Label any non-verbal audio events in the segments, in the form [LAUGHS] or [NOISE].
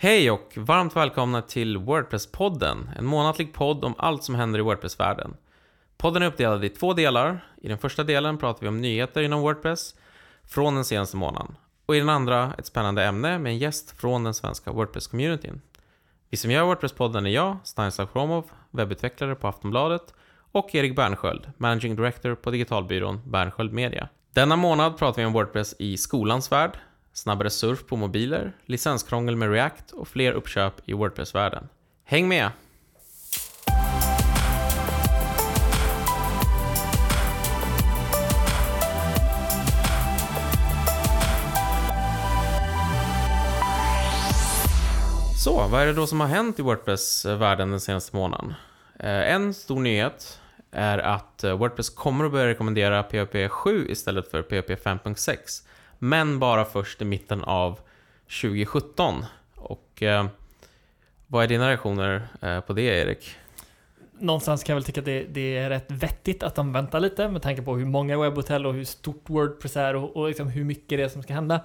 Hej och varmt välkomna till Wordpress-podden, en månatlig podd om allt som händer i Wordpress-världen. Podden är uppdelad i två delar. I den första delen pratar vi om nyheter inom Wordpress från den senaste månaden. Och i den andra ett spännande ämne med en gäst från den svenska Wordpress-communityn. Vi som gör Wordpress-podden är jag, Stanislav Kromov, webbutvecklare på Aftonbladet och Erik Bernsköld, Managing Director på digitalbyrån Bernsköld Media. Denna månad pratar vi om Wordpress i skolans värld, snabbare surf på mobiler, licenskrångel med React och fler uppköp i Wordpress-världen. Häng med! Så, vad är det då som har hänt i Wordpress-världen den senaste månaden? Eh, en stor nyhet är att eh, Wordpress kommer att börja rekommendera PHP 7 istället för PHP 5.6. Men bara först i mitten av 2017. Och eh, vad är dina reaktioner eh, på det, Erik? Någonstans kan jag väl tycka att det, det är rätt vettigt att de väntar lite med tanke på hur många webbhotell och hur stort Wordpress är och, och liksom hur mycket det är som ska hända.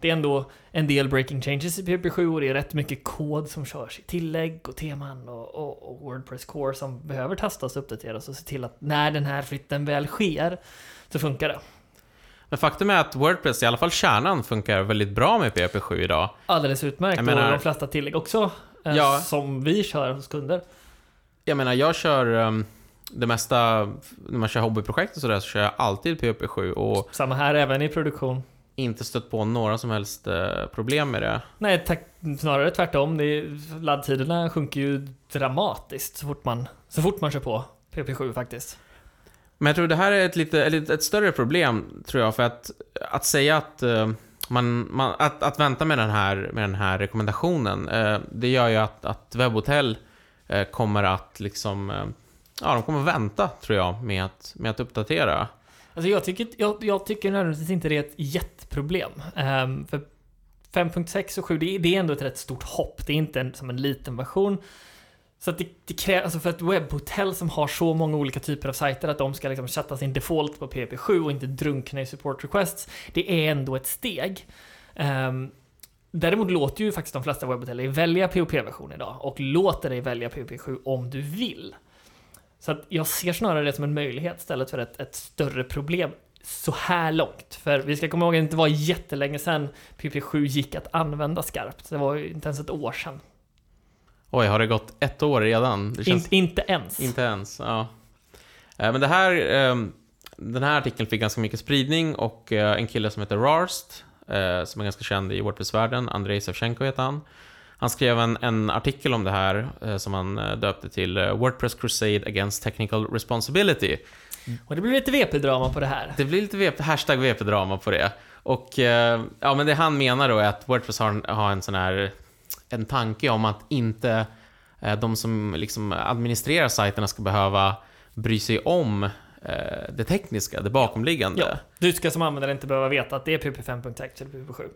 Det är ändå en del breaking changes i PHP 7 och det är rätt mycket kod som körs i tillägg och teman och, och, och Wordpress Core som behöver testas och uppdateras och se till att när den här flytten väl sker så funkar det. Men faktum är att Wordpress, i alla fall kärnan, funkar väldigt bra med PHP 7 idag. Alldeles utmärkt Jag menar- och de flesta tillägg också eh, Ja. som vi kör hos kunder. Jag menar, jag kör um, det mesta, när man kör hobbyprojekt och sådär, så kör jag alltid PHP 7 och Samma här även i produktion. inte stött på några som helst eh, problem med det. Nej, tack, snarare tvärtom. Det är, laddtiderna sjunker ju dramatiskt så fort man, så fort man kör på PP7 faktiskt. Men jag tror det här är ett, lite, ett, ett större problem, tror jag, för att, att säga att eh, man, man, att, att vänta med den här, med den här rekommendationen, eh, det gör ju att, att webbhotell eh, kommer att liksom, eh, ja, de kommer att vänta, tror jag, med att, med att uppdatera. Alltså jag tycker, jag, jag tycker nödvändigtvis inte det är ett jätteproblem. Ehm, för 5.6 och 7, det är, det är ändå ett rätt stort hopp. Det är inte en, som en liten version. Så att det, det krävs, alltså för ett webbhotell som har så många olika typer av sajter att de ska liksom sätta sin default på PP7 och inte drunkna i support requests. Det är ändå ett steg. Um, Däremot låter ju faktiskt de flesta webbhotell dig välja POP-version idag och låter dig välja POP7 om du vill. Så att jag ser snarare det som en möjlighet istället för ett, ett större problem så här långt. För vi ska komma ihåg att det inte var jättelänge sedan POP7 gick att använda skarpt. Det var ju inte ens ett år sedan. Oj, har det gått ett år redan? Känns... In, inte ens. Inte ens, ja. Eh, Men det här, eh, den här artikeln fick ganska mycket spridning och eh, en kille som heter Rarst, eh, som är ganska känd i Wordpress-världen, Andrei Savchenko heter han. Han skrev en, en artikel om det här som han döpte till Wordpress Crusade Against Technical Responsibility. Och det blir lite VP-drama på det här. Det blir lite VP, hashtag VP-drama på det. Och ja, men det han menar då är att Wordpress har en, har en sån här en tanke om att inte eh, de som liksom administrerar sajterna ska behöva bry sig om eh, det tekniska, det bakomliggande. Ja, du ska som användare inte behöva veta att det är PP 5.6 eller PP7.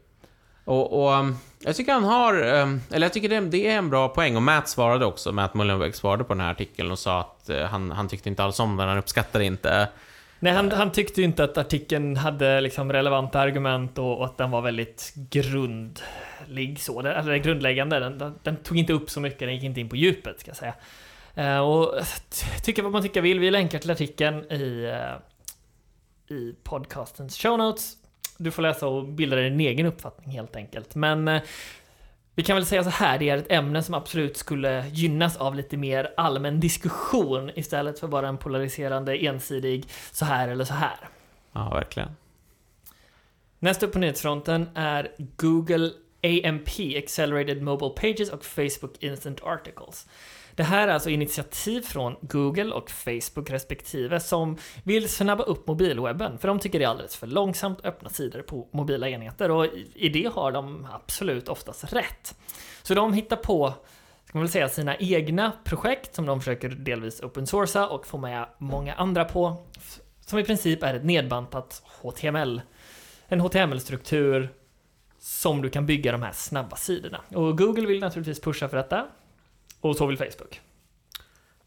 Och, och um, jag tycker han har, um, eller jag tycker det, det är en bra poäng. Och Matt svarade också, Matt Mullenweg svarade på den här artikeln och sa att eh, han, han tyckte inte alls om den, han uppskattade inte Nej, han, han tyckte ju inte att artikeln hade liksom relevanta argument och, och att den var väldigt grundlig så. Den, eller grundläggande. Den, den, den tog inte upp så mycket, den gick inte in på djupet ska jag säga. Eh, och t- tycka vad man tycker vill. Vi länkar till artikeln i, eh, i podcastens show notes. Du får läsa och bilda dig en egen uppfattning helt enkelt. Men eh, vi kan väl säga så här, det är ett ämne som absolut skulle gynnas av lite mer allmän diskussion istället för bara en polariserande ensidig så här eller så här. Ja, verkligen. Nästa upp på nyhetsfronten är Google AMP, Accelerated Mobile Pages och Facebook Instant Articles. Det här är alltså initiativ från Google och Facebook respektive som vill snabba upp mobilwebben, för de tycker det är alldeles för långsamt att öppna sidor på mobila enheter och i- det har de absolut oftast rätt. Så de hittar på, ska man väl säga, sina egna projekt som de försöker delvis open sourca och få med många andra på, som i princip är ett nedbantat HTML en HTML-struktur som du kan bygga de här snabba sidorna. Och Google vill naturligtvis pusha för detta. Och så vill Facebook.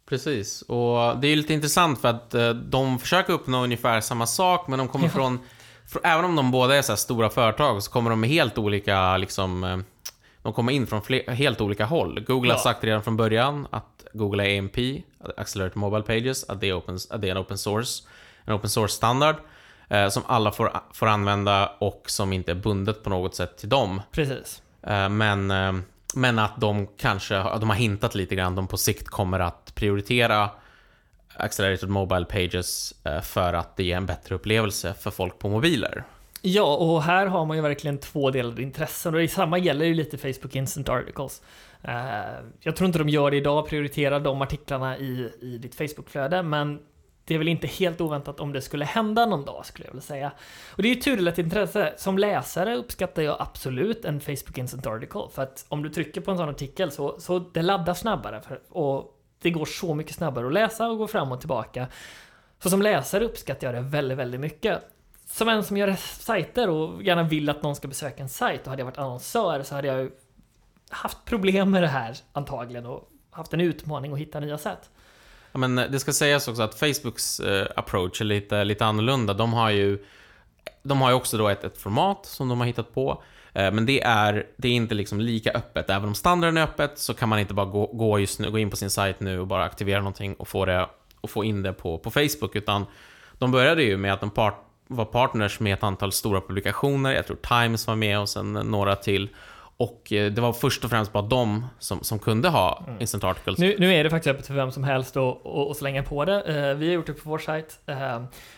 Precis, och det är lite intressant för att eh, de försöker uppnå ungefär samma sak, men de kommer från... fr- Även om de båda är så stora företag så kommer de med helt olika liksom, eh, de kommer in från fler, helt olika håll. Google Ja. har sagt redan från början att Google AMP, Accelerated Mobile Pages, att det är, open, att det är en open source, en open source standard som alla får, får använda och som inte är bundet på något sätt till dem. Precis. Eh, Men, eh, men att de kanske, de har hintat lite grann, de på sikt kommer att prioritera Accelerated Mobile Pages eh, för att det ger en bättre upplevelse för folk på mobiler. Ja, och här har man ju verkligen två delade intressen och detsamma gäller ju lite Facebook Instant Articles. Eh, jag tror inte de gör det idag, prioriterar de artiklarna i, i ditt Facebookflöde, men det är väl inte helt oväntat om det skulle hända någon dag, skulle jag vilja säga. Och det är ju tudelat intresse. Som läsare uppskattar jag absolut en Facebook Instant Article, för att om du trycker på en sån artikel så, så det laddar snabbare, för, och det går så mycket snabbare att läsa och gå fram och tillbaka. Så som läsare uppskattar jag det väldigt, väldigt mycket som en som gör sajter och gärna vill att någon ska besöka en sajt och hade jag varit annonsör så hade jag ju haft problem med det här antagligen och haft en utmaning att hitta nya sätt. Ja, men eh, det ska sägas också att Facebooks eh, approach är lite, lite annorlunda. De har ju de har ju också då ett, ett format som de har hittat på. Eh, men det är, det är inte liksom lika öppet. Även om standarden är öppet så kan man inte bara gå, gå, just nu, gå in på sin sajt nu och bara aktivera någonting och få, det, och få in det på, på Facebook. Utan de började ju med att de part, var partners med ett antal stora publikationer. Jag tror Times var med och sen några till. Och eh, det var först och främst bara de som, som kunde ha Instant Articles. Nu, nu är det faktiskt öppet för vem som helst att slänga på det. Eh, Vi har gjort det på vår sajt. Eh,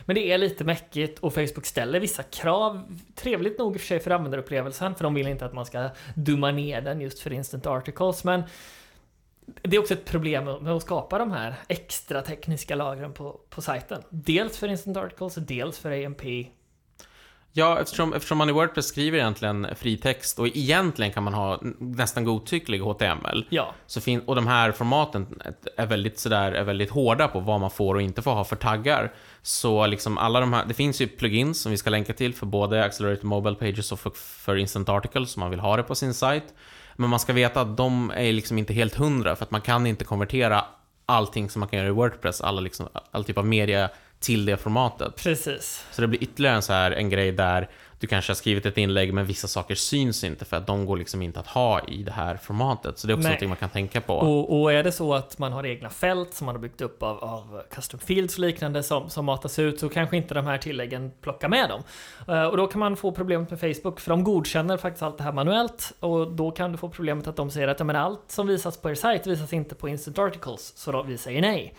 Men det är lite mäckigt och Facebook ställer vissa krav. Trevligt nog i och för sig för användarupplevelsen, för de vill inte att man ska dumma ner den just för Instant Articles. Men det är också ett problem med att skapa de här extra tekniska lagren på, på sajten. Dels för Instant Articles, dels för AMP. Ja, eftersom, eftersom man i Wordpress skriver egentligen fri text och egentligen kan man ha nästan godtycklig HTML. Ja, Så fin- och de här formaten är väldigt, sådär, är väldigt hårda på vad man får och inte får ha för taggar. Så liksom alla de här, det finns ju plugins som vi ska länka till för både Accelerated Mobile Pages och för, för Instant Articles som man vill ha det på sin sajt. Men man ska veta att de är liksom inte helt hundra för att man kan inte konvertera allting som man kan göra i Wordpress, alla liksom, all typ av media till det formatet. precis. Så det blir ytterligare en, så här, en grej där du kanske har skrivit ett inlägg men vissa saker syns inte för att de går liksom inte att ha i det här formatet. Så det är också Nej. någonting man kan tänka på. Och, och är det så att man har egna fält som man har byggt upp av, av custom fields och liknande som, som matas ut så kanske inte de här tilläggen plockar med dem. Eh, och då kan man få problemet med Facebook för de godkänner faktiskt allt det här manuellt och då kan du få problemet att de säger att ja, men allt som visas på er sajt visas inte på Instant Articles så då vi säger nej.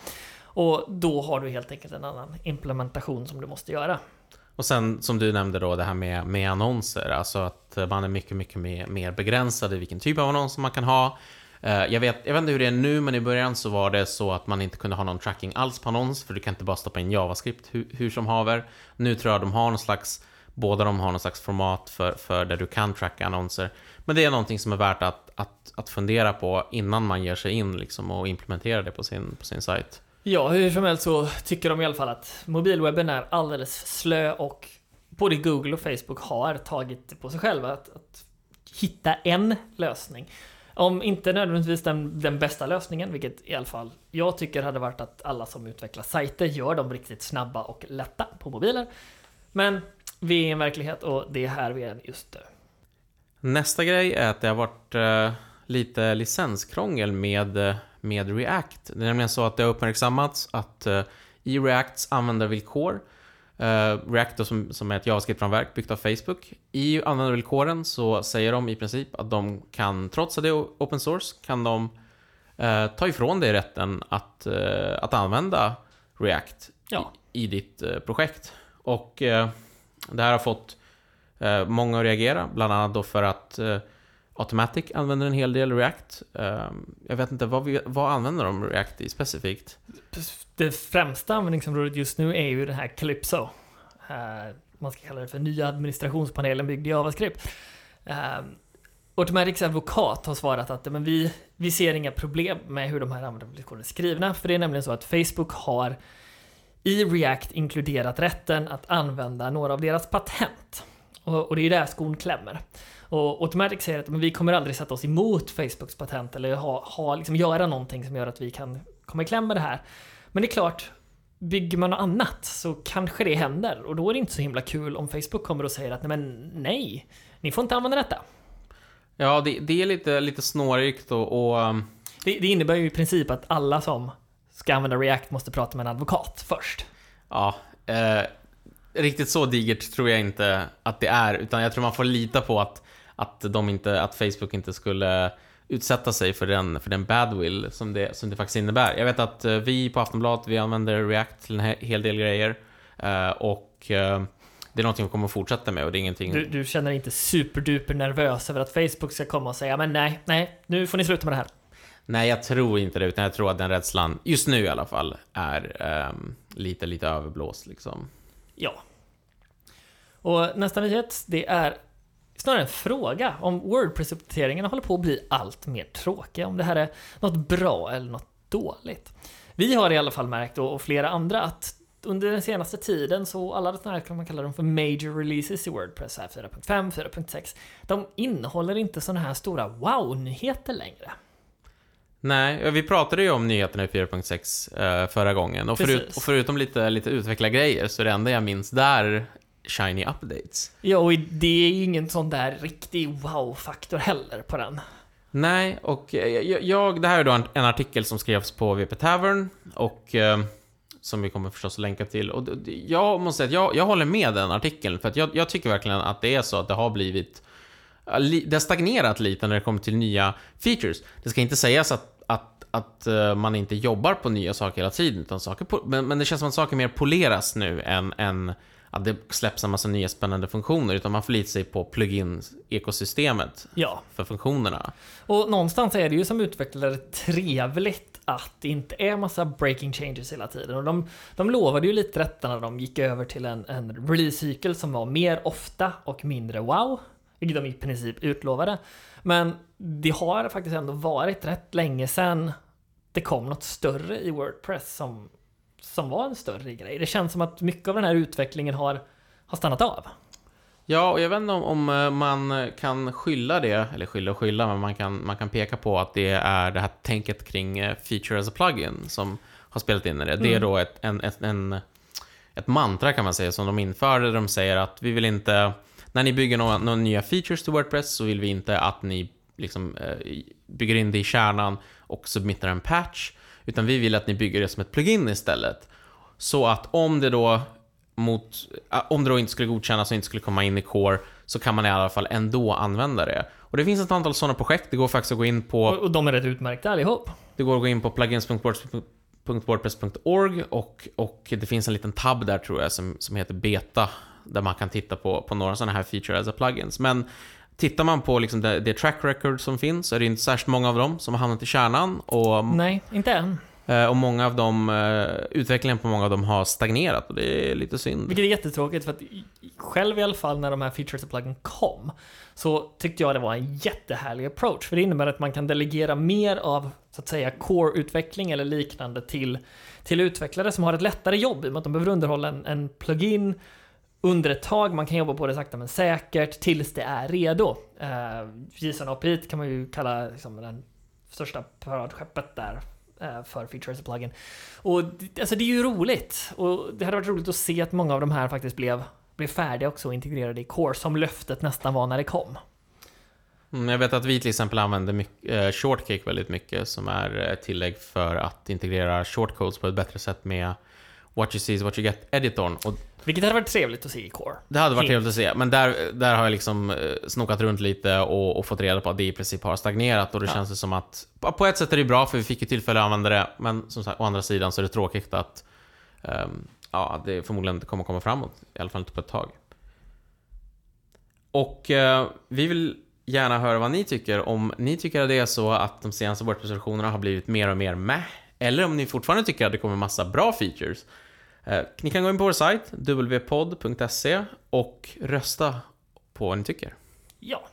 Och då har du helt enkelt en annan implementation som du måste göra. Och sen som du nämnde då det här med, med annonser, alltså att man är mycket, mycket mer, mer begränsad i vilken typ av annonser man kan ha. Eh, jag vet, jag vet inte hur det är nu, men i början så var det så att man inte kunde ha någon tracking alls på annons, för du kan inte bara stoppa in JavaScript hur, hur som haver. Nu tror jag de har någon slags, båda de har någon slags format för, för där du kan tracka annonser. Men det är någonting som är värt att, att, att fundera på innan man ger sig in liksom och implementerar det på sin, på sin sajt. Ja, hur som helst så tycker de i alla fall att mobilwebben är alldeles slö och både Google och Facebook har tagit det på sig själva att, att hitta en lösning. Om inte nödvändigtvis den, den bästa lösningen, vilket i alla fall jag tycker hade varit att alla som utvecklar sajter gör dem riktigt snabba och lätta på mobiler. Men vi är i en verklighet och det är här vi är just nu. Nästa grej är att det har varit eh, lite licenskrångel med, eh, med React. Det är nämligen så att det har uppmärksammats att eh, i Reacts användarvillkor, eh, React då som, som är ett JavaScript-framverk byggt av Facebook, i användarvillkoren så säger de i princip att de kan, trots att det är open source, kan de eh, ta ifrån dig rätten att, eh, att använda React Ja. i, i ditt projekt. Och det här har fått många att reagera, bland annat då för att Automatic använder en hel del React. Ehm, jag vet inte, vad, vi, vad använder de React i specifikt? Det främsta användningsområdet just nu är ju det här Calypso. Eh, man ska kalla det för nya administrationspanelen byggd i JavaScript. Ehm, Automatics advokat har svarat att men vi, vi ser inga problem med hur de här användarvillkoren är skrivna. För det är nämligen så att Facebook har i React inkluderat rätten att använda några av deras patent. Och, och det är där skon klämmer. Och Automatic säger att men vi kommer aldrig sätta oss emot Facebooks patent eller ha, ha, liksom göra någonting som gör att vi kan komma i kläm med det här. Men det är klart, bygger man något annat så kanske det händer. Och då är det inte så himla kul om Facebook kommer och säger att nej, men nej, ni får inte använda detta. Ja, det, det är lite, lite snårigt och, och um, Det, det innebär ju i princip att alla som ska använda React måste prata med en advokat först. ja, eh, riktigt så digert tror jag inte att det är, utan jag tror man får lita på att, att, de inte, att Facebook inte skulle utsätta sig för den, för den badwill som det, som det faktiskt innebär. Jag vet att eh, vi på Aftonbladet, vi använder React till en he- hel del grejer eh, och eh, det är någonting vi kommer att fortsätta med och det är ingenting... Du, du känner inte superduper nervös över att Facebook ska komma och säga men nej, nej, nu får ni sluta med det här. Nej, jag tror inte det, utan jag tror att den rädslan, just nu i alla fall, är ehm, lite, lite överblåst liksom. Ja. Och nästa nyhet, det är snarare en fråga om Wordpress-uppdateringarna håller på att bli allt mer tråkiga. Om det här är något bra eller något dåligt. Vi har i alla fall märkt, och flera andra, att under den senaste tiden så alla sådana här kan man kalla dem för major releases i Wordpress, här 4.5, 4.6, de innehåller inte sådana här stora wow-nyheter längre. Nej, vi pratade ju om nyheterna i 4.6 eh, förra gången och, förut, och förutom lite, lite utvecklargrejer så det enda jag minns där shiny updates. Ja, och det är ju ingen sån där riktig wow-faktor heller på den. Nej, och eh, jag, jag, det här är då en, en artikel som skrevs på VP Tavern och eh, som vi kommer förstås länka till. Och jag måste säga att jag, jag håller med den artikeln för att jag, jag tycker verkligen att det är så att det har blivit det har stagnerat lite när det kommer till nya features. Det ska inte sägas att, att, att eh, man inte jobbar på nya saker hela tiden, utan saker men, men det känns som att saker mer poleras nu än, än att det släpps en massa nya spännande funktioner, utan man förlitar sig på plugin-ekosystemet Ja, för funktionerna. Och någonstans är det ju som utvecklare trevligt att det inte är massa breaking changes hela tiden. Och de, de lovade ju lite rätta när de gick över till en, en release-cykel som var mer ofta och mindre wow. Vilket de i princip utlovade. Men det har faktiskt ändå varit rätt länge sedan det kom något större i Wordpress som, som var en större grej. Det känns som att mycket av den här utvecklingen har, har stannat av. Ja, och jag vet inte om, om eh, man kan skylla det, eller skylla och skylla, men man kan, man kan peka på att det är det här tänket kring eh, feature as a plugin som har spelat in i det. Det är Mm. då ett, en, ett, en, ett mantra kan man säga som de införde. De säger att vi vill inte, när ni bygger några, några nya features till Wordpress så vill vi inte att ni liksom eh, bygger in det i kärnan och submittar en patch, utan vi vill att ni bygger det som ett plugin istället. Så att om det då mot, om det då inte skulle godkännas och inte skulle komma in i Core så kan man i alla fall ändå använda det. Och det finns ett antal sådana projekt. Det går faktiskt att gå in på, Och, och de är rätt utmärkta allihop. det går att gå in på plugins.wordpress.org och, och det finns en liten tab där tror jag som, som heter Beta där man kan titta på, på några sådana här feature as a plugins. Men tittar man på liksom det, det track record som finns så är det inte särskilt många av dem som har hamnat i kärnan och Nej, inte än. Eh, Och många av dem, eh, utvecklingen på många av dem har stagnerat och det är lite synd. Vilket är jättetråkigt för att själv i alla fall när de här features och plugin kom så tyckte jag det var en jättehärlig approach. För det innebär att man kan delegera mer av så att säga core-utveckling eller liknande till, till utvecklare som har ett lättare jobb i och med att de behöver underhålla en, en plugin under ett tag. Man kan jobba på det sakta men säkert tills det är redo. Eh, uh, JSON API kan man ju kalla liksom, den största paradskeppet där eh, för features och plugin. Och det- alltså det är ju roligt. Och det hade varit roligt att se att många av de här faktiskt blev, blev färdiga också och integrerade i Core som löftet nästan var när det kom. Mm, Jag vet att vi till exempel använder mycket, eh, Shortcake väldigt mycket som är eh, ett tillägg för att integrera shortcodes på ett bättre sätt med What you see is what you get-editorn. Vilket hade varit trevligt att se i Core. det hade varit trevligt att se, men där, där har jag liksom eh, snokat runt lite och, och fått reda på att det i princip har stagnerat och det Ja. känns det som att på- ett sätt är det bra för vi fick ju tillfälle att använda det, men som sagt, å andra sidan så är det tråkigt att ehm, ja, det förmodligen inte kommer komma framåt, i alla fall inte på ett tag. Och eh, vi vill gärna höra vad ni tycker, om ni tycker att det är så att de senaste Wordpress-versionerna har blivit mer och mer meh, eller om ni fortfarande tycker att det kommer massa bra features. Eh, Ni kan gå in på vår sajt, wpodd.se och rösta på vad ni tycker. Ja.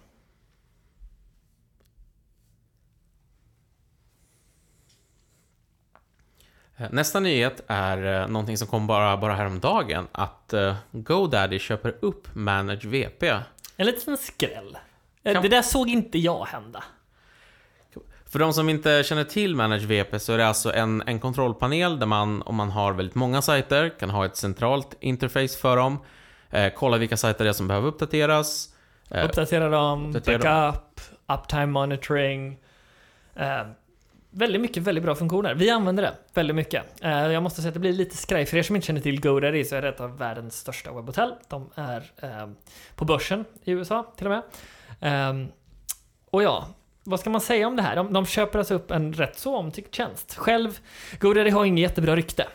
Eh, Nästa nyhet är eh, någonting som kom bara, bara häromdagen, att eh, GoDaddy köper upp Manage VP. En liten skräll. Kan- Det där såg inte jag hända. För de som inte känner till Manage VP så är det alltså en, en kontrollpanel där man, om man har väldigt många sajter, kan ha ett centralt interface för dem, eh, kolla vilka sajter det är som behöver uppdateras, eh, Uppdatera dem, uppdatera backup, uptime monitoring. Eh, väldigt mycket väldigt bra funktioner. Vi använder det väldigt mycket. Eh, jag måste säga att det blir lite skraj. För er som inte känner till GoDaddy så är det ett av världens största webbhotell. De är eh, på börsen i USA till och med. Eh, och ja, vad ska man säga om det här? De, de köper alltså upp en rätt så omtyckt tjänst. Själv, GoDaddy har inget jättebra rykte.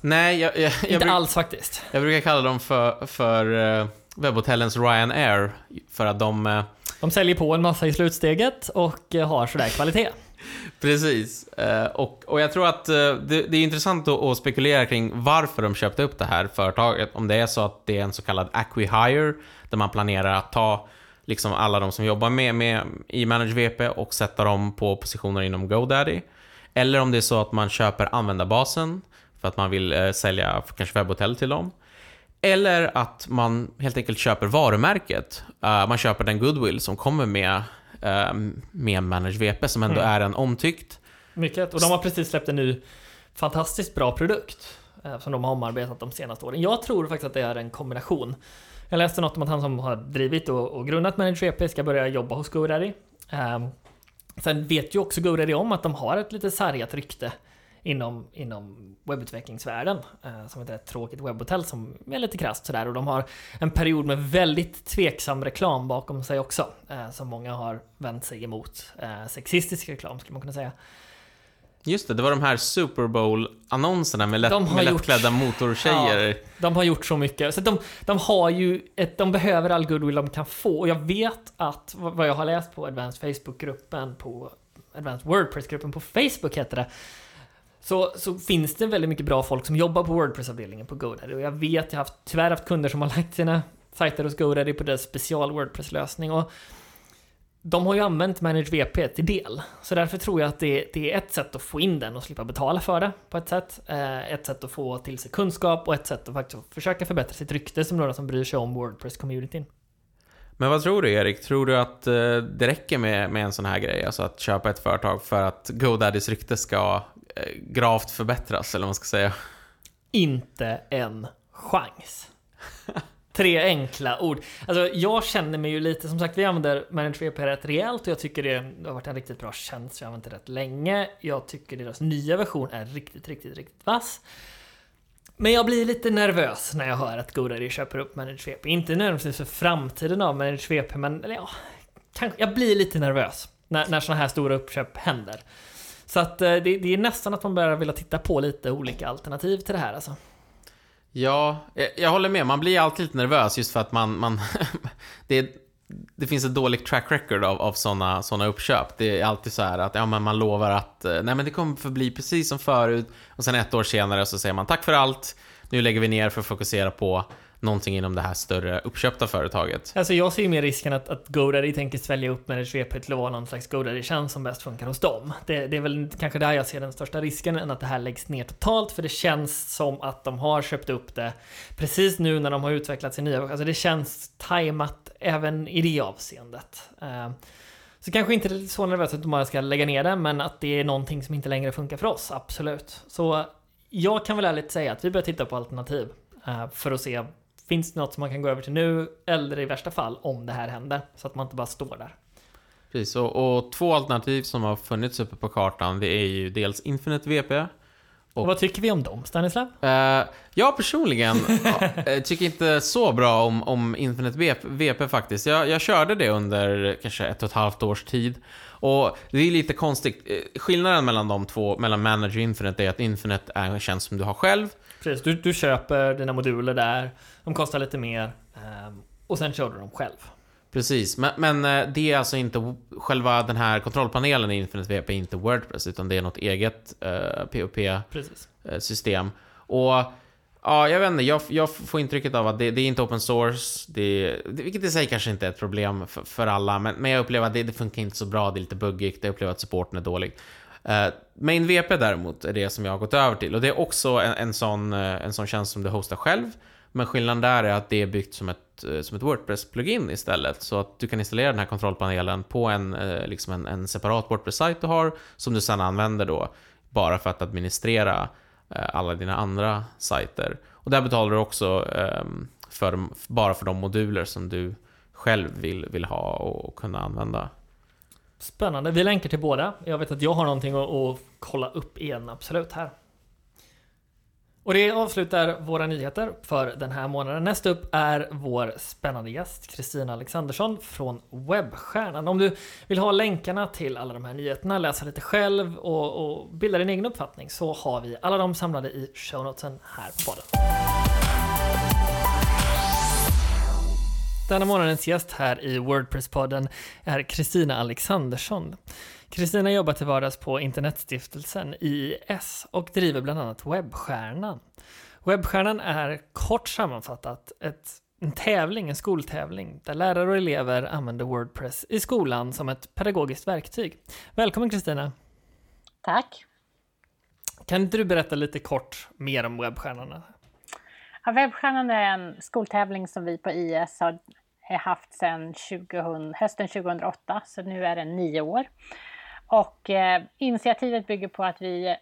Nej, jag, jag, jag, Inte alls faktiskt. jag brukar kalla dem för, för eh, webbhotellens Ryanair. För att de... eh, De säljer på en massa i slutsteget och eh, har sådär kvalitet. [LAUGHS] Precis. Och, och jag tror att det, det är intressant att, att spekulera kring varför de köpte upp det här företaget. Om det är så att det är en så kallad acquihire, där man planerar att ta liksom alla de som jobbar med, med i Manage VP och sätta dem på positioner inom GoDaddy. Eller om det är så att man köper användarbasen för att man vill eh, sälja kanske webbhotell till dem. Eller att man helt enkelt köper varumärket. Eh, man köper den goodwill som kommer med, eh, med Manage VP som ändå Mm. är en omtyckt. Mycket. Och de har precis släppt en ny fantastiskt bra produkt. eh, Som de har omarbetat de senaste åren. Jag tror faktiskt att det är en kombination. Jag läste något om att han som har drivit och, och grundat Manage EP ska börja jobba hos GoDaddy. Um, ehm, sen vet ju också GoDaddy om att de har ett lite sargat rykte inom, inom webbutvecklingsvärlden. eh, som heter ett tråkigt webbhotell som är lite krasst sådär. Och de har en period med väldigt tveksam reklam bakom sig också. eh, som många har vänt sig emot. Eh, sexistisk reklam skulle man kunna säga. Just det, det var de här Super Bowl-annonserna med, lätt, De har med gjort- lättklädda motortjejer. De har gjort så mycket. Så de, de har ju ett, de behöver all goodwill de kan få. Och jag vet att, vad vad jag har läst på Advanced Facebook-gruppen, på Advanced Wordpress-gruppen på Facebook heter det. Så, så finns det väldigt mycket bra folk som jobbar på Wordpress-avdelningen på GoDaddy. Och jag vet, jag har haft, tyvärr haft kunder som har lagt sina sajter hos GoDaddy på deras special Wordpress-lösning. Och de har ju använt Manage VP till del. Så därför tror jag att det, det är ett sätt att få in den och slippa betala för det på ett sätt. Eh, ett sätt att få till sig kunskap och ett sätt att faktiskt försöka förbättra sitt rykte som några som bryr sig om Wordpress-communityn. Men vad tror du Erik? Tror du att eh, det räcker med, med en sån här grej? Alltså att köpa ett företag för att GoDaddys rykte ska eh, gravt förbättras, eller vad man ska säga? Inte en chans. [LAUGHS] Tre enkla ord. Alltså jag känner mig ju lite, som sagt vi använder Manage VP rätt rejält och jag tycker det har varit en riktigt bra tjänst. Jag har använt det rätt länge. Jag tycker deras nya version är riktigt, riktigt, riktigt vass. Men jag blir lite nervös när jag hör att GoDaddy köper upp Manage VP. Inte nödvändigtvis för framtiden av Manage VP, men eller ja, kanske, jag blir lite nervös när, när sådana här stora uppköp händer. Så att eh, det, det är nästan att man börjar vilja titta på lite olika alternativ till det här alltså. Ja, jag, jag håller med. Man blir alltid lite nervös just för att man... man [LAUGHS] det, det finns ett dåligt track record av, av sådana såna uppköp. Det är alltid så här att ja, men man lovar att eh, nej, men det kommer förbli precis som förut och sen ett år senare så säger man tack för allt. Nu lägger vi ner för att fokusera på någonting inom det här större uppköpta företaget. Alltså jag ser ju mer risken att, att GoDaddy tänker svälja upp Manage VP till att vara någon slags GoDaddy-tjänst som bäst funkar hos dem. Det, det är väl kanske där jag ser den största risken än att det här läggs ner totalt, för det känns som att de har köpt upp det precis nu när de har utvecklat sin nya Alltså det känns tajmat även i det avseendet. Eh, så kanske inte så nervöst att de bara ska lägga ner det, men att det är någonting som inte längre funkar för oss, absolut. Så jag kan väl ärligt säga att vi börjar titta på alternativ eh, för att se Finns det något som man kan gå över till nu, eller i värsta fall om det här händer? Så att man inte bara står där. Precis, och, och två alternativ som har funnits uppe på kartan det är ju dels Infinite VP Och, Och- vad tycker vi om dem, Stanislav? Eh, jag personligen [LAUGHS] eh, tycker inte så bra om, om Infinite VP, VP faktiskt. Jag, jag körde det under kanske ett och ett halvt års tid. Och det är lite konstigt. Eh, Skillnaden mellan de två, mellan Manager och Infinite, är att Infinite är en tjänst som du har själv. Precis, du, du köper dina moduler där, de kostar lite mer, ehm, och sen kör du dem själv. Precis, men, men eh, det är alltså inte själva den här kontrollpanelen i Infinite VP, inte Wordpress, utan det är något eget eh, POP Precis. eh. Och ja, jag vet inte, jag, jag får intrycket av att det, det är inte open source, det, det, vilket i sig kanske inte är ett problem för, för alla, men, men jag upplever att det, det funkar inte så bra, det är lite buggigt, jag upplever att supporten är dålig. Uh, Main VP däremot är det som jag har gått över till och det är också en, en, sån, eh, en sån tjänst som du hostar själv. Men skillnaden där är att det är byggt som ett, eh, som ett WordPress-plugin istället. Så att du kan installera den här kontrollpanelen på en, liksom en, en separat WordPress-sajt du har, som du sedan använder då bara för att administrera alla dina andra sajter. Och där betalar du också ehm, för, bara för de moduler som du själv vill, vill ha och kunna använda. Spännande. Vi länkar till båda. Jag vet att jag har någonting att, att kolla upp igen, absolut, här. Och det avslutar våra nyheter för den här månaden. Nästa upp är vår spännande gäst Kristina Alexandersson från Webbstjärnan. Om du vill ha länkarna till alla de här nyheterna, läsa lite själv och, och bilda din egen uppfattning så har vi alla de samlade i shownotesen här på podden. Denna månadens gäst här i Wordpress-podden är Kristina Alexandersson. Kristina jobbar till vardags på Internetstiftelsen IIS och driver bland annat Webbstjärnan. Webbstjärnan är kort sammanfattat ett, en tävling, en skoltävling, där lärare och elever använder Wordpress i skolan som ett pedagogiskt verktyg. Välkommen Kristina! Tack! Kan inte du berätta lite kort mer om Webbstjärnan? Ja, Webbstjärnan är en skoltävling som vi på IS har eh, haft sedan 2000, hösten 2008, så nu är den nio år. Och eh, initiativet bygger på att vi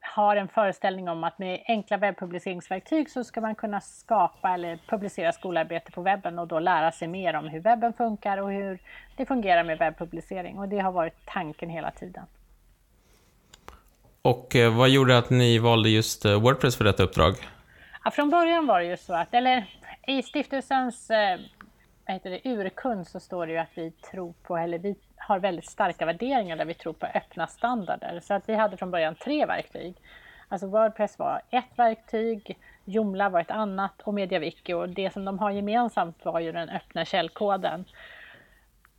har en föreställning om att med enkla webbpubliceringsverktyg så ska man kunna skapa eller publicera skolarbete på webben och då lära sig mer om hur webben funkar och hur det fungerar med webbpublicering. Och det har varit tanken hela tiden. Och eh, vad gjorde att ni valde just eh, Wordpress för detta uppdrag? Ja, från början var det ju så att, eller i stiftelsens eh, vad heter det, urkund så står det ju att vi tror på, eller vi har väldigt starka värderingar där vi tror på öppna standarder. Så att vi hade från början tre verktyg. Alltså Wordpress var ett verktyg, Joomla var ett annat och MediaWiki och det som de har gemensamt var ju den öppna källkoden.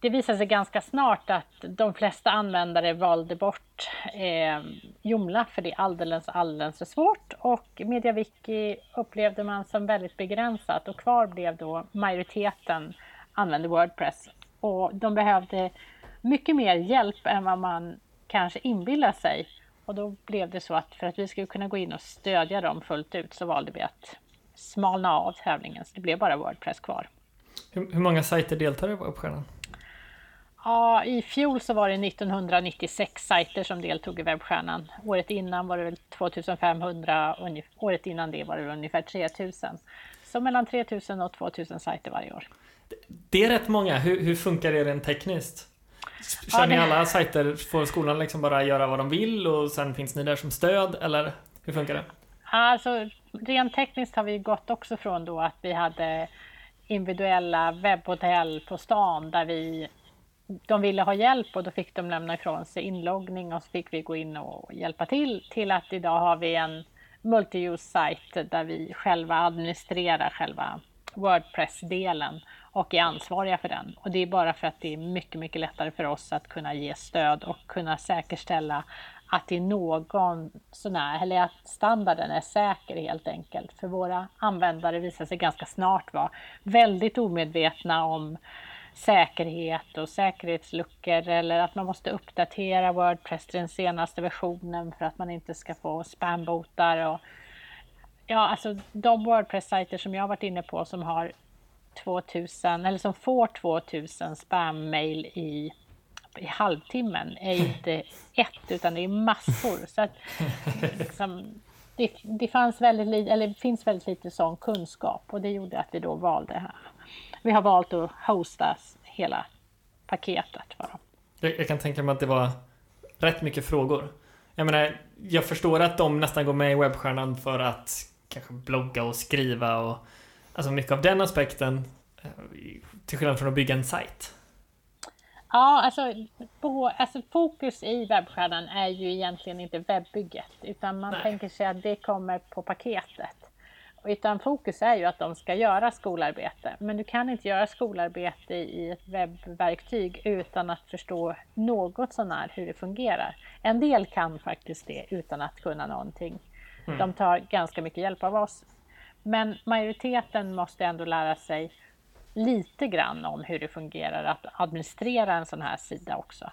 Det visade sig ganska snart att de flesta användare valde bort eh, Joomla för det är alldeles, alldeles för svårt och MediaWiki upplevde man som väldigt begränsat och kvar blev då majoriteten använde Wordpress och de behövde mycket mer hjälp än vad man kanske inbillar sig. Och då blev det så att för att vi skulle kunna gå in och stödja dem fullt ut så valde vi att smalna av tävlingen så det blev bara Wordpress kvar. Hur, hur många sajter deltar i Webbstjärnan? Ja, i fjol så var det 1996 sajter som deltog i Webbstjärnan. Året innan var det väl 2500, året innan det var det ungefär 3000. Så mellan 3000 och 2000 sajter varje år. Det är rätt många. Hur, hur funkar det rent tekniskt? Kör ja, ni alla sajter? Får skolan liksom bara göra vad de vill och sen finns ni där som stöd? Eller hur funkar det? Alltså, rent tekniskt har vi gått också från då att vi hade individuella webbhotell på stan där vi de ville ha hjälp och då fick de lämna ifrån sig inloggning och så fick vi gå in och hjälpa till till att idag har vi en multi-use-sajt där vi själva administrerar själva Wordpress-delen och är ansvariga för den. Och det är bara för att det är mycket, mycket lättare för oss att kunna ge stöd och kunna säkerställa att det är någon sån här, eller att standarden är säker helt enkelt. För våra användare visar sig ganska snart vara väldigt omedvetna om säkerhet och säkerhetsluckor eller att man måste uppdatera Wordpress till den senaste versionen för att man inte ska få spambotar. Och, ja, alltså de Wordpress-sajter som jag har varit inne på som har 2000 eller som får 2000 spam-mail i, i halvtimmen är inte ett utan det är massor. Så att, liksom, det, det, fanns väldigt, eller finns väldigt lite sån kunskap och det gjorde att vi då valde vi har valt att hosta hela paketet för dem. Jag, jag kan tänka mig att det var rätt mycket frågor. Jag menar, jag förstår att de nästan går med i webbstjärnan för att kanske blogga och skriva och alltså mycket av den aspekten eh, till skillnad från att bygga en sajt. Ja, alltså, på, alltså fokus i webbstjärnan är ju egentligen inte webbygget utan man Nej. tänker sig att det kommer på paketet. Utan fokus är ju att de ska göra skolarbete. Men du kan inte göra skolarbete i ett webbverktyg utan att förstå något sånär hur det fungerar. En del kan faktiskt det utan att kunna någonting. Mm. De tar ganska mycket hjälp av oss. Men majoriteten måste ändå lära sig lite grann om hur det fungerar att administrera en sån här sida också.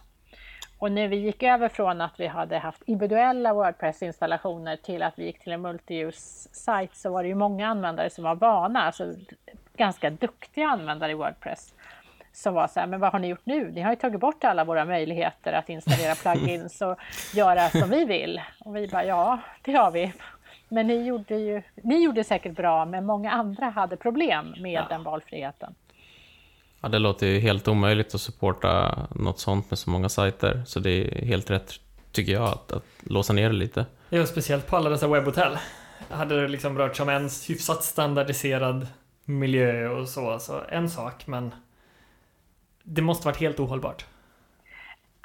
Och när vi gick över från att vi hade haft individuella Wordpress-installationer till att vi gick till en multi-use-sajt så var det ju många användare som var vana, alltså ganska duktiga användare i Wordpress som var så här, men vad har ni gjort nu? Ni har ju tagit bort alla våra möjligheter att installera [LAUGHS] plugins och göra som vi vill. Och vi bara, ja, det har vi. Men ni gjorde ju, ni gjorde säkert bra, men många andra hade problem med ja. den valfriheten. Ja, det låter ju helt omöjligt att supporta något sånt med så många sajter. Så det är helt rätt, tycker jag, att, att låsa ner det lite. Ja, speciellt på alla dessa webbhotell. Hade det liksom rört sig om en hyfsat standardiserad miljö och så, så en sak, men det måste varit helt ohållbart.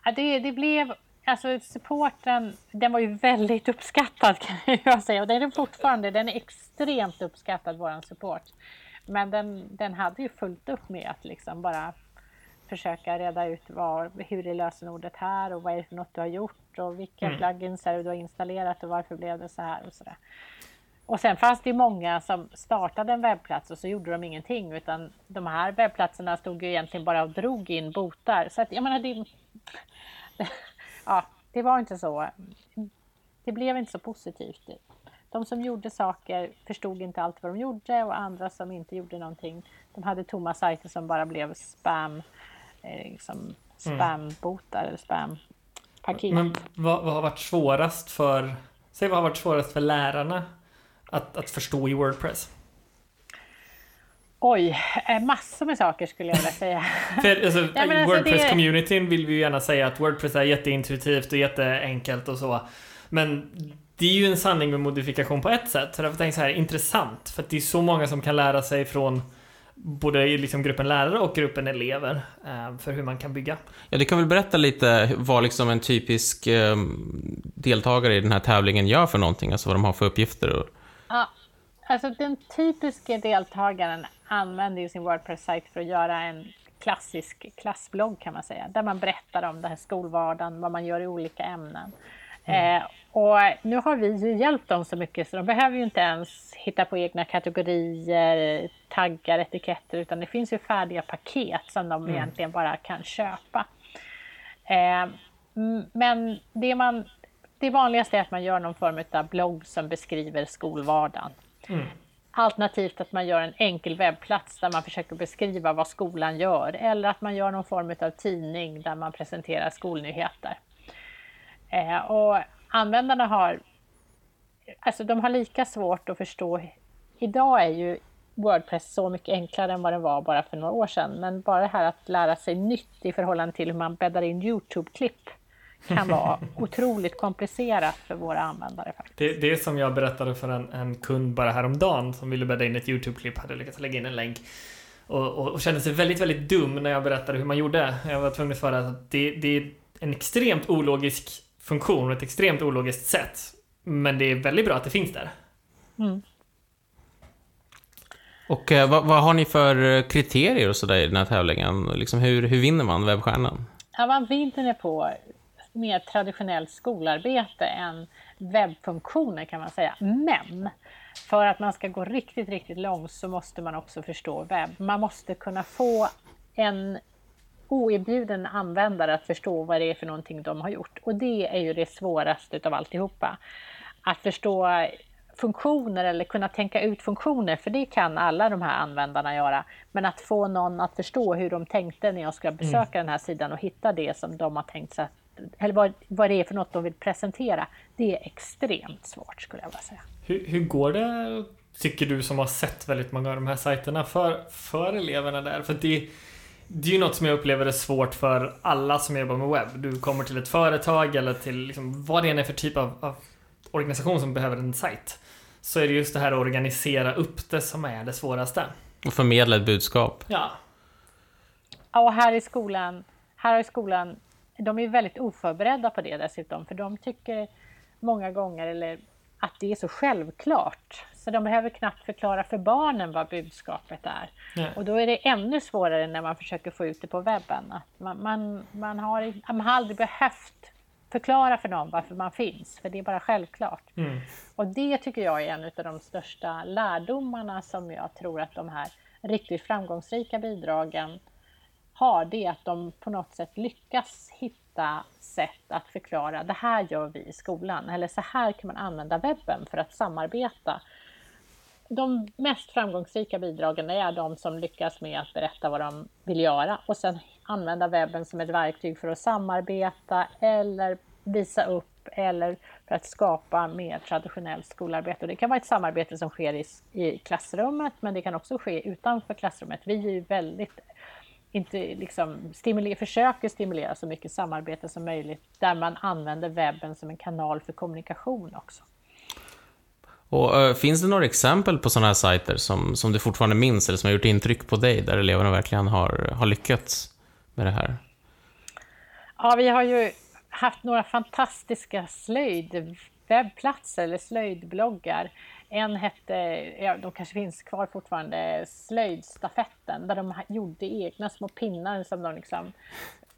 Ja, det, det blev, alltså supporten, den var ju väldigt uppskattad kan jag säga och den är fortfarande, den är extremt uppskattad våran support. Men den, den hade ju fullt upp med att liksom bara försöka reda ut var, hur är lösenordet här och vad är det för något du har gjort och vilka mm. plugins är det du har installerat och varför blev det så här och sådär. Och sen fanns det många som startade en webbplats och så gjorde de ingenting utan de här webbplatserna stod ju egentligen bara och drog in botar. Så att jag menar, det, [LAUGHS] ja, det var inte så. Det blev inte så positivt. De som gjorde saker förstod inte allt vad de gjorde och andra som inte gjorde någonting, de hade tomma sajter som bara blev spam, eh, liksom spambotar eller spampaket. Men vad, vad har varit svårast för, säg vad har varit svårast för lärarna att, att förstå i Wordpress? Oj, eh, massor med saker skulle jag vilja säga. [LAUGHS] För, alltså, ja, alltså, Wordpress-communityn vill vi ju gärna säga att Wordpress är jätteintuitivt och jätteenkelt och så. Men det är ju en sanning med modifikation på ett sätt. Så därför tänker jag så här, intressant. För att det är så många som kan lära sig från både liksom gruppen lärare och gruppen elever eh, för hur man kan bygga. Ja, du kan väl berätta lite vad liksom en typisk eh, deltagare i den här tävlingen gör för någonting, alltså vad de har för uppgifter? Ja, alltså den typiska deltagaren använder ju sin Wordpress-sajt för att göra en klassisk klassblogg kan man säga, där man berättar om den här skolvardagen, vad man gör i olika ämnen. Mm. Eh, och nu har vi ju hjälpt dem så mycket så de behöver ju inte ens hitta på egna kategorier, taggar, etiketter utan det finns ju färdiga paket som de mm. egentligen bara kan köpa. Eh, men det, man, det vanligaste är att man gör någon form av blogg som beskriver skolvardagen. Mm. Alternativt att man gör en enkel webbplats där man försöker beskriva vad skolan gör eller att man gör någon form av tidning där man presenterar skolnyheter. Eh, och användarna har, alltså de har lika svårt att förstå. Idag är ju Wordpress så mycket enklare än vad den var bara för några år sedan. Men bara det här att lära sig nytt i förhållande till hur man bäddar in Youtube-klipp kan vara [LAUGHS] otroligt komplicerat för våra användare. Faktiskt. Det, det är som jag berättade för en, en kund bara häromdagen som ville bädda in ett Youtube-klipp, hade lyckats lägga in en länk. Och, och, och, kände sig väldigt, väldigt dum när jag berättade hur man gjorde. Jag var tvungen att svara att det, det är en extremt ologisk funktion och ett extremt ologiskt sätt. Men det är väldigt bra att det finns där. Mm. Och eh, vad, vad, har ni för eh, kriterier och sådär i den här tävlingen? Liksom hur, hur vinner man webbstjärnan? Ja, man vinner på mer traditionellt skolarbete än webbfunktioner kan man säga. Men för att man ska gå riktigt, riktigt långt så måste man också förstå webb. Man måste kunna få en oinbjuden användare att förstå vad det är för någonting de har gjort. Och det är ju det svåraste utav alltihopa. Att förstå funktioner eller kunna tänka ut funktioner, för det kan alla de här användarna göra. Men att få någon att förstå hur de tänkte när jag ska besöka mm. den här sidan och hitta det som de har tänkt sig, eller vad, vad det är för något de vill presentera, det är extremt svårt skulle jag vilja säga. Hur, hur går det, tycker du som har sett väldigt många av de här sajterna, för, för eleverna där? För det det är ju något som jag upplever är svårt för alla som jobbar med webb. Du kommer till ett företag eller till liksom, vad det än är för typ av, av organisation som behöver en sajt. Så är det just det här att organisera upp det som är det svåraste. Och förmedla ett budskap. Ja. Och här i skolan, här i skolan, de är väldigt oförberedda på det dessutom, för de tycker många gånger, eller att det är så självklart. Så de behöver knappt förklara för barnen vad budskapet är. Nej. Och då är det ännu svårare när man försöker få ut det på webben. Att man, man, man, har, man har aldrig behövt förklara för dem varför man finns, för det är bara självklart. Mm. Och det tycker jag är en av de största lärdomarna som jag tror att de här riktigt framgångsrika bidragen har, det är att de på något sätt lyckas hitta sätt att förklara, det här gör vi i skolan, eller så här kan man använda webben för att samarbeta de mest framgångsrika bidragen är de som lyckas med att berätta vad de vill göra och sen använda webben som ett verktyg för att samarbeta eller visa upp eller för att skapa mer traditionellt skolarbete. Och det kan vara ett samarbete som sker i, i klassrummet men det kan också ske utanför klassrummet. Vi är ju väldigt inte liksom stimulera, försöker stimulera så mycket samarbete som möjligt där man använder webben som en kanal för kommunikation också. Och, uh, finns det några exempel på sådana här sajter som, som du fortfarande minns eller som har gjort intryck på dig där eleverna verkligen har, har lyckats med det här? Ja, vi har ju haft några fantastiska Webbplatser eller slöjdbloggar. En hette, ja, de kanske finns kvar fortfarande, Slöjdstafetten, där de gjorde egna små pinnar som de liksom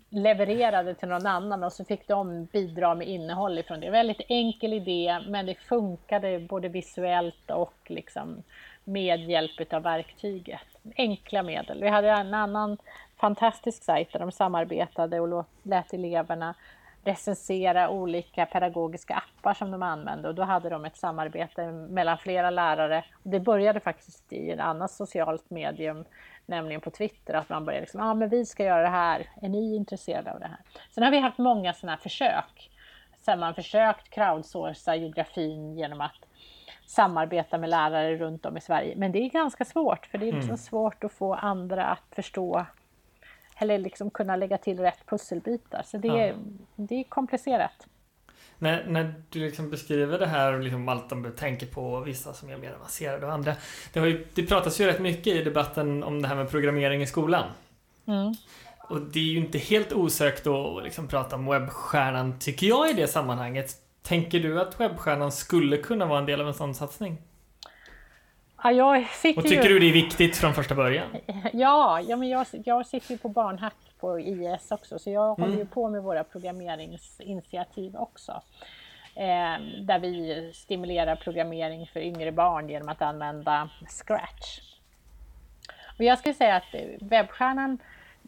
levererade till någon annan och så fick de bidra med innehåll ifrån det. Väldigt enkel idé, men det funkade både visuellt och liksom med hjälp av verktyget. Enkla medel. Vi hade en annan fantastisk sajt där de samarbetade och lät eleverna recensera olika pedagogiska appar som de använde och då hade de ett samarbete mellan flera lärare. Det började faktiskt i ett annat socialt medium, nämligen på Twitter, att man började liksom, ja ah, men vi ska göra det här, är ni intresserade av det här? Sen har vi haft många sådana här försök, sen man försökt crowdsourca geografin genom att samarbeta med lärare runt om i Sverige. Men det är ganska svårt, för det är liksom mm. svårt att få andra att förstå eller liksom kunna lägga till rätt pusselbitar. Så det, är, det är komplicerat. När, när du liksom beskriver det här och liksom allt de tänker på, vissa som är mer avancerade och andra. Det, har ju, det pratas ju rätt mycket i debatten om det här med programmering i skolan. Mm. Och det är ju inte helt osökt att liksom prata om webbstjärnan, tycker jag, i det sammanhanget. Tänker du att webbstjärnan skulle kunna vara en del av en sån satsning? Ja, jag sitter och tycker ju... du det är viktigt från första början? [LAUGHS] Ja, ja men jag, jag sitter ju på barnhack på IS också, så jag mm. håller ju på med våra programmeringsinitiativ också. Eh, där vi stimulerar programmering för yngre barn genom att använda Scratch. Och jag skulle säga att webbstjärnan,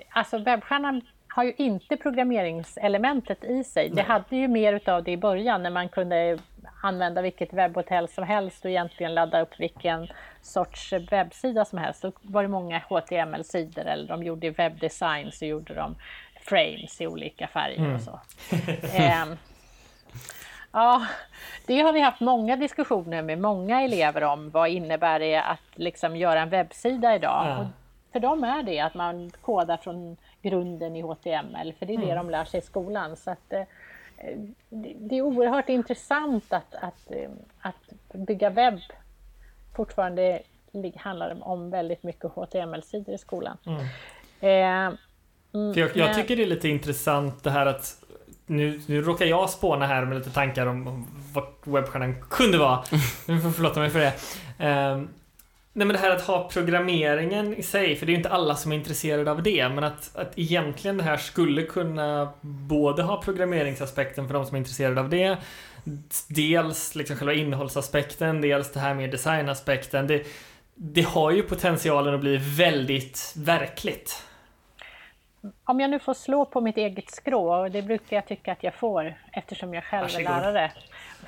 alltså webbstjärnan har ju inte programmeringselementet i sig. Det hade ju mer utav det i början när man kunde använda vilket webbhotell som helst och egentligen ladda upp vilken sorts webbsida som helst. Då var det många HTML-sidor eller de gjorde webbdesign så gjorde de frames i olika färger mm. och så. eh, ja, det har vi haft många diskussioner med många elever om. Vad innebär det att liksom göra en webbsida idag? Ja. för dem är det att man kodar från grunden i HTML, för det är det mm. de lär sig i skolan. Så att, eh, det är oerhört intressant att, att, eh, att bygga webb fortfarande handlar om väldigt mycket HTML-sidor i skolan. Mm. Eh, mm, jag, jag, tycker det är lite intressant det här att nu, nu råkar jag spåna här med lite tankar om, om vad webbstjärnan kunde vara. [LAUGHS] Nu får förlåta mig för det. Eh, Nej men det här att ha programmeringen i sig, för det är ju inte alla som är intresserade av det, men att, att egentligen det här skulle kunna både ha programmeringsaspekten för de som är intresserade av det, dels liksom själva innehållsaspekten, dels det här med designaspekten. Det, det har ju potentialen att bli väldigt verkligt. Om jag nu får slå på mitt eget skrå, och det brukar jag tycka att jag får eftersom jag själv Varsågod. är lärare,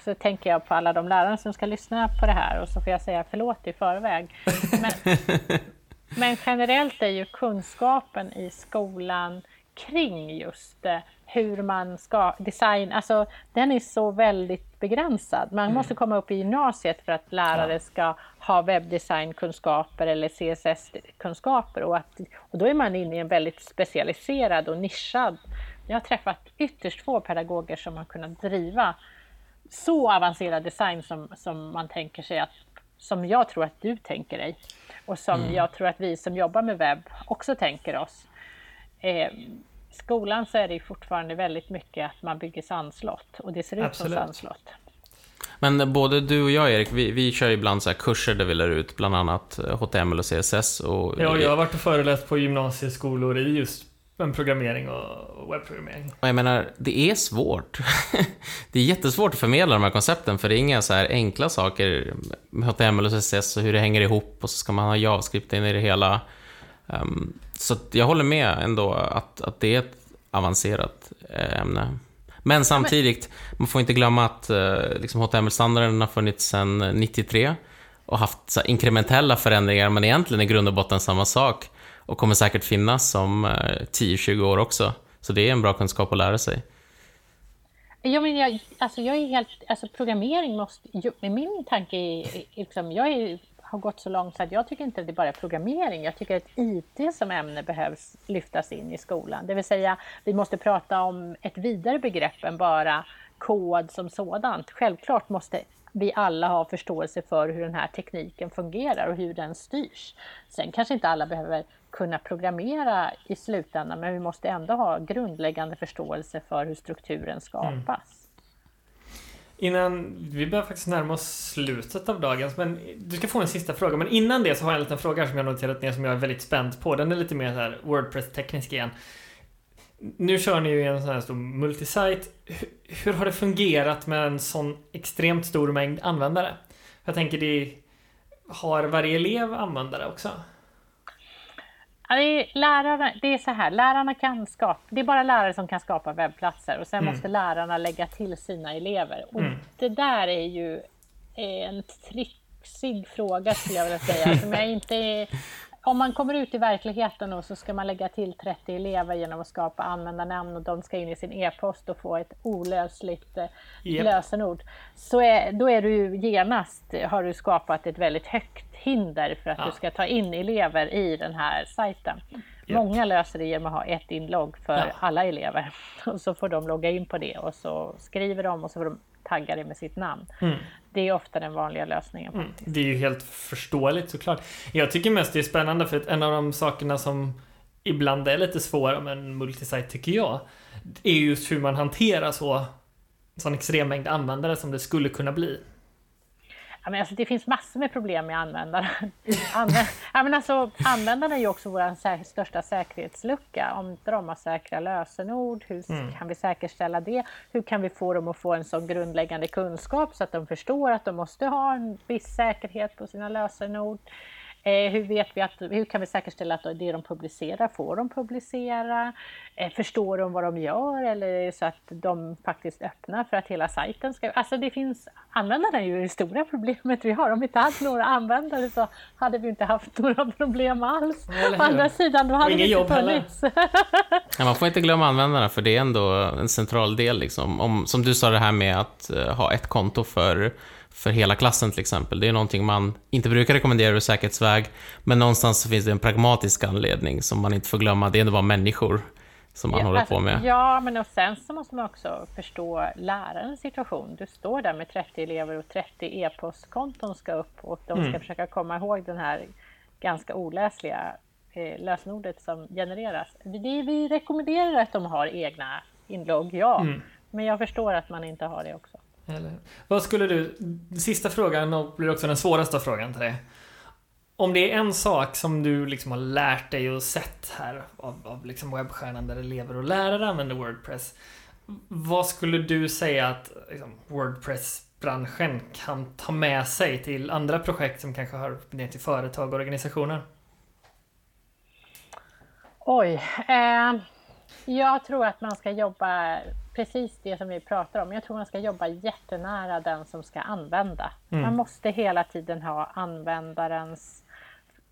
så tänker jag på alla de lärare som ska lyssna på det här och så får jag säga förlåt i förväg. Men, [LAUGHS] men generellt är ju kunskapen i skolan kring just eh, hur man ska designa, alltså den är så väldigt begränsad. Man mm. måste komma upp i gymnasiet för att lärare ska ha webbdesignkunskaper eller CSS-kunskaper och, att, och då är man inne i en väldigt specialiserad och nischad. Jag har träffat ytterst få pedagoger som har kunnat driva så avancerad design som, som man tänker sig att, som jag tror att du tänker dig och som mm. jag tror att vi som jobbar med webb också tänker oss. Eh, skolan så är det fortfarande väldigt mycket att man bygger sandslott och det ser ut som sandslott. Men både du och jag Erik, vi, vi kör ibland så kurser där vi lär ut bland annat HTML och CSS och... Ja, jag har varit och föreläst på gymnasieskolor i just men programmering och webbprogrammering. Och jag menar, det är svårt. [LAUGHS] det är jättesvårt att förmedla de här koncepten, för det är inga så här enkla saker med HTML och CSS och hur det hänger ihop och så ska man ha JavaScript in i det hela. Um, så jag håller med ändå att, att det är ett avancerat eh, ämne. Men samtidigt, man får inte glömma att eh, liksom HTML-standarden har funnits sedan 93 och haft så inkrementella förändringar, men egentligen i grund och botten samma sak och kommer säkert finnas om 10-20 eh, år också. Så det är en bra kunskap att lära sig. Ja, men jag, alltså jag är helt, alltså programmering måste, min tanke är, liksom, jag är har gått så långt så att jag tycker inte att det bara är programmering. Jag tycker att IT som ämne behövs lyftas in i skolan. Det vill säga, vi måste prata om ett vidare begrepp än bara kod som sådant. Självklart måste vi alla ha förståelse för hur den här tekniken fungerar och hur den styrs. Sen kanske inte alla behöver kunna programmera i slutändan, men vi måste ändå ha grundläggande förståelse för hur strukturen skapas. Mm. Innan, vi börjar faktiskt närma oss slutet av dagens, men du ska få en sista fråga. Men innan det så har jag en liten fråga som jag noterat ner som jag är väldigt spänd på. Den är lite mer så här Wordpress-teknisk igen. Nu kör ni ju en sån här stor multisite. Hur, hur har det fungerat med en sån extremt stor mängd användare? Jag tänker det har varje elev användare också? Det, är lärarna, det är så här, lärarna kan skapa, det är bara lärare som kan skapa webbplatser och sen mm. måste lärarna lägga till sina elever. Och mm. det där är ju en trixig fråga skulle jag vilja säga, [LAUGHS] som jag inte om man kommer ut i verkligheten och så ska man lägga till 30 elever genom att skapa användarnamn och de ska in i sin e-post och få ett olösligt yep. lösenord. Så är, då är du genast, har du skapat ett väldigt högt hinder för att ja. du ska ta in elever i den här sajten. Yep. Många löser det genom att ha ett inlogg för ja. alla elever. [LAUGHS] Och så får de logga in på det och så skriver de och så får de tagga det med sitt namn. Mm. Det är ofta den vanliga lösningen. Mm. Det är ju helt förståeligt såklart. Jag tycker mest det är spännande för att en av de sakerna som ibland är lite svåra med en multisite tycker jag är just hur man hanterar så sån extrem mängd användare som det skulle kunna bli. Ja, men alltså, det finns massor med problem med användare. [LAUGHS] ja, men alltså, användarna är ju också vår sä största säkerhetslucka. Om inte de har säkra lösenord, hur mm. kan vi säkerställa det? Hur kan vi få dem att få en sån grundläggande kunskap så att de förstår att de måste ha en viss säkerhet på sina lösenord? Eh, hur, vet vi att, hur kan vi säkerställa att det de publicerar får de publicera? Eh, förstår de vad de gör eller så att de faktiskt öppnar för att hela sajten ska... Alltså det finns... Användarna är ju det stora problemet vi har. Om vi inte hade några användare så hade vi inte haft några problem alls. Å andra sidan, då hade det inte funnits. [LAUGHS] ja, man får inte glömma användarna för det är ändå en central del. Liksom. Om, som du sa det här med att uh, ha ett konto för för hela klassen till exempel. Det är någonting man inte brukar rekommendera ur säkerhetsväg, men någonstans så finns det en pragmatisk anledning som man inte får glömma. Det är ändå bara människor som man ja, håller på med. Ja, men och sen så måste man också förstå lärarens situation. Du står där med 30 elever och 30 e-postkonton ska upp och de ska mm. försöka komma ihåg den här ganska oläsliga eh, lösenordet som genereras. Det, vi rekommenderar att de har egna inlogg, ja. Mm. Men jag förstår att man inte har det också. Eller, vad skulle du, sista frågan och blir också den svåraste frågan till dig. Om det är en sak som du liksom har lärt dig och sett här av, av liksom webbstjärnan där elever och lärare använder Wordpress. Vad skulle du säga att liksom, Wordpress-branschen kan ta med sig till andra projekt som kanske hör ner till företag och organisationer? Oj. Eh, jag tror att man ska jobba precis det som vi pratar om. Jag tror man ska jobba jättenära den som ska använda. Mm. Man måste hela tiden ha användarens,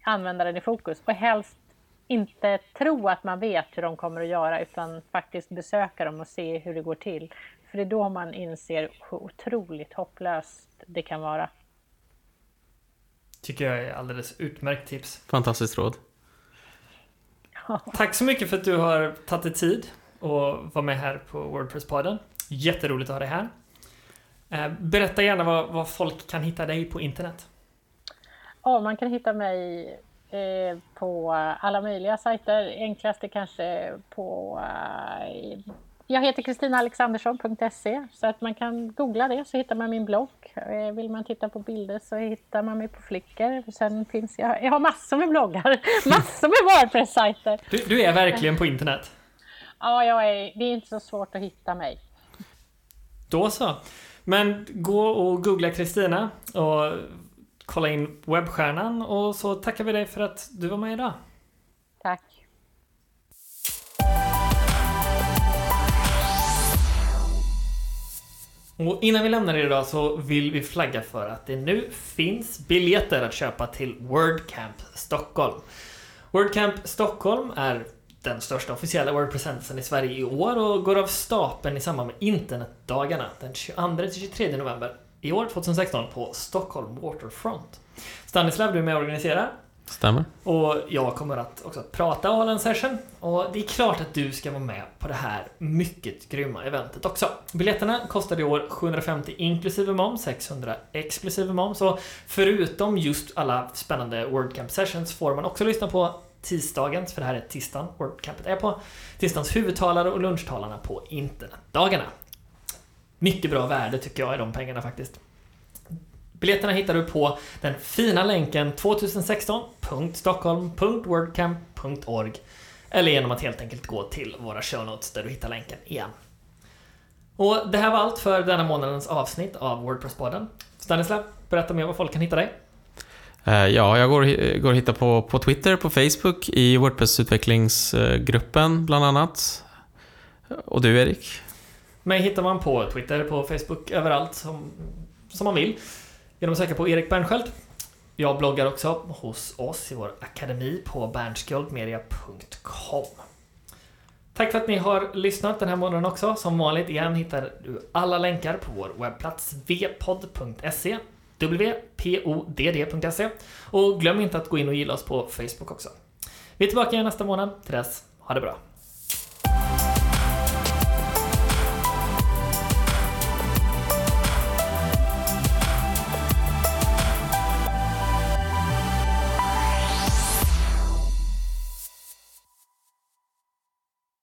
användaren i fokus och helst inte tro att man vet hur de kommer att göra utan faktiskt besöka dem och se hur det går till. För det är då man inser hur otroligt hopplöst det kan vara. Tycker jag är alldeles utmärkt tips. Fantastiskt råd. Tack så mycket för att du har tagit dig tid och vara med här på Wordpress-podden. Jätteroligt att ha dig här. Eh, berätta gärna var, var folk kan hitta dig på internet. Ja, man kan hitta mig eh, på alla möjliga sajter. Enklast är kanske på eh, jag heter kristinaalexandersson.se så att man kan googla det så hittar man min blogg. Vill man titta på bilder så hittar man mig på Flickr. Sen finns jag, jag har massor med bloggar, [LAUGHS] massor med Wordpress-sajter. Du, du, är verkligen på internet? Ja, jag är, det är inte så svårt att hitta mig. Då så. Men gå och googla Kristina och kolla in webbstjärnan och så tackar vi dig för att du var med idag. Och innan vi lämnar er idag så vill vi flagga för att det nu finns biljetter att köpa till WordCamp Stockholm. WordCamp Stockholm är den största officiella Wordpress-händelsen i Sverige i år och går av stapeln i samband med internetdagarna den 22-23 november i år, 2016, på Stockholm Waterfront. Stanislav, du är med och organiserar. Stämmer. Och jag kommer att också prata och hålla en session. Och det är klart att du ska vara med på det här mycket grymma eventet också. Biljetterna kostade i år 750 inklusive moms, 600 exklusive moms. Och förutom just alla spännande WordCamp sessions får man också lyssna på tisdagens, för det här är tisdagen WordCampet är på, tisdagens huvudtalare och lunchtalarna på internetdagarna. Mycket bra värde tycker jag i de pengarna faktiskt. Biljetterna hittar du på den fina länken 2016.stockholm.wordcamp.org eller genom att helt enkelt gå till våra show notes där du hittar länken igen. Och det här var allt för denna månadens avsnitt av Wordpress-podden. Stanislav, berätta mer var folk kan hitta dig. Eh, Ja, jag går, går att hitta på, på Twitter, på Facebook, i Wordpress-utvecklingsgruppen bland annat. Och du Erik? Mig hittar man på Twitter, på Facebook, överallt som, som man vill. Genom att söka på Erik Bernskiöld. Jag bloggar också hos oss i vår akademi på bernskjoldmedia.com. Tack för att ni har lyssnat den här månaden också. Som vanligt igen hittar du alla länkar på vår webbplats vpodd.se wpodd.se och glöm inte att gå in och gilla oss på Facebook också. Vi är tillbaka igen nästa månad. Till dess, ha det bra.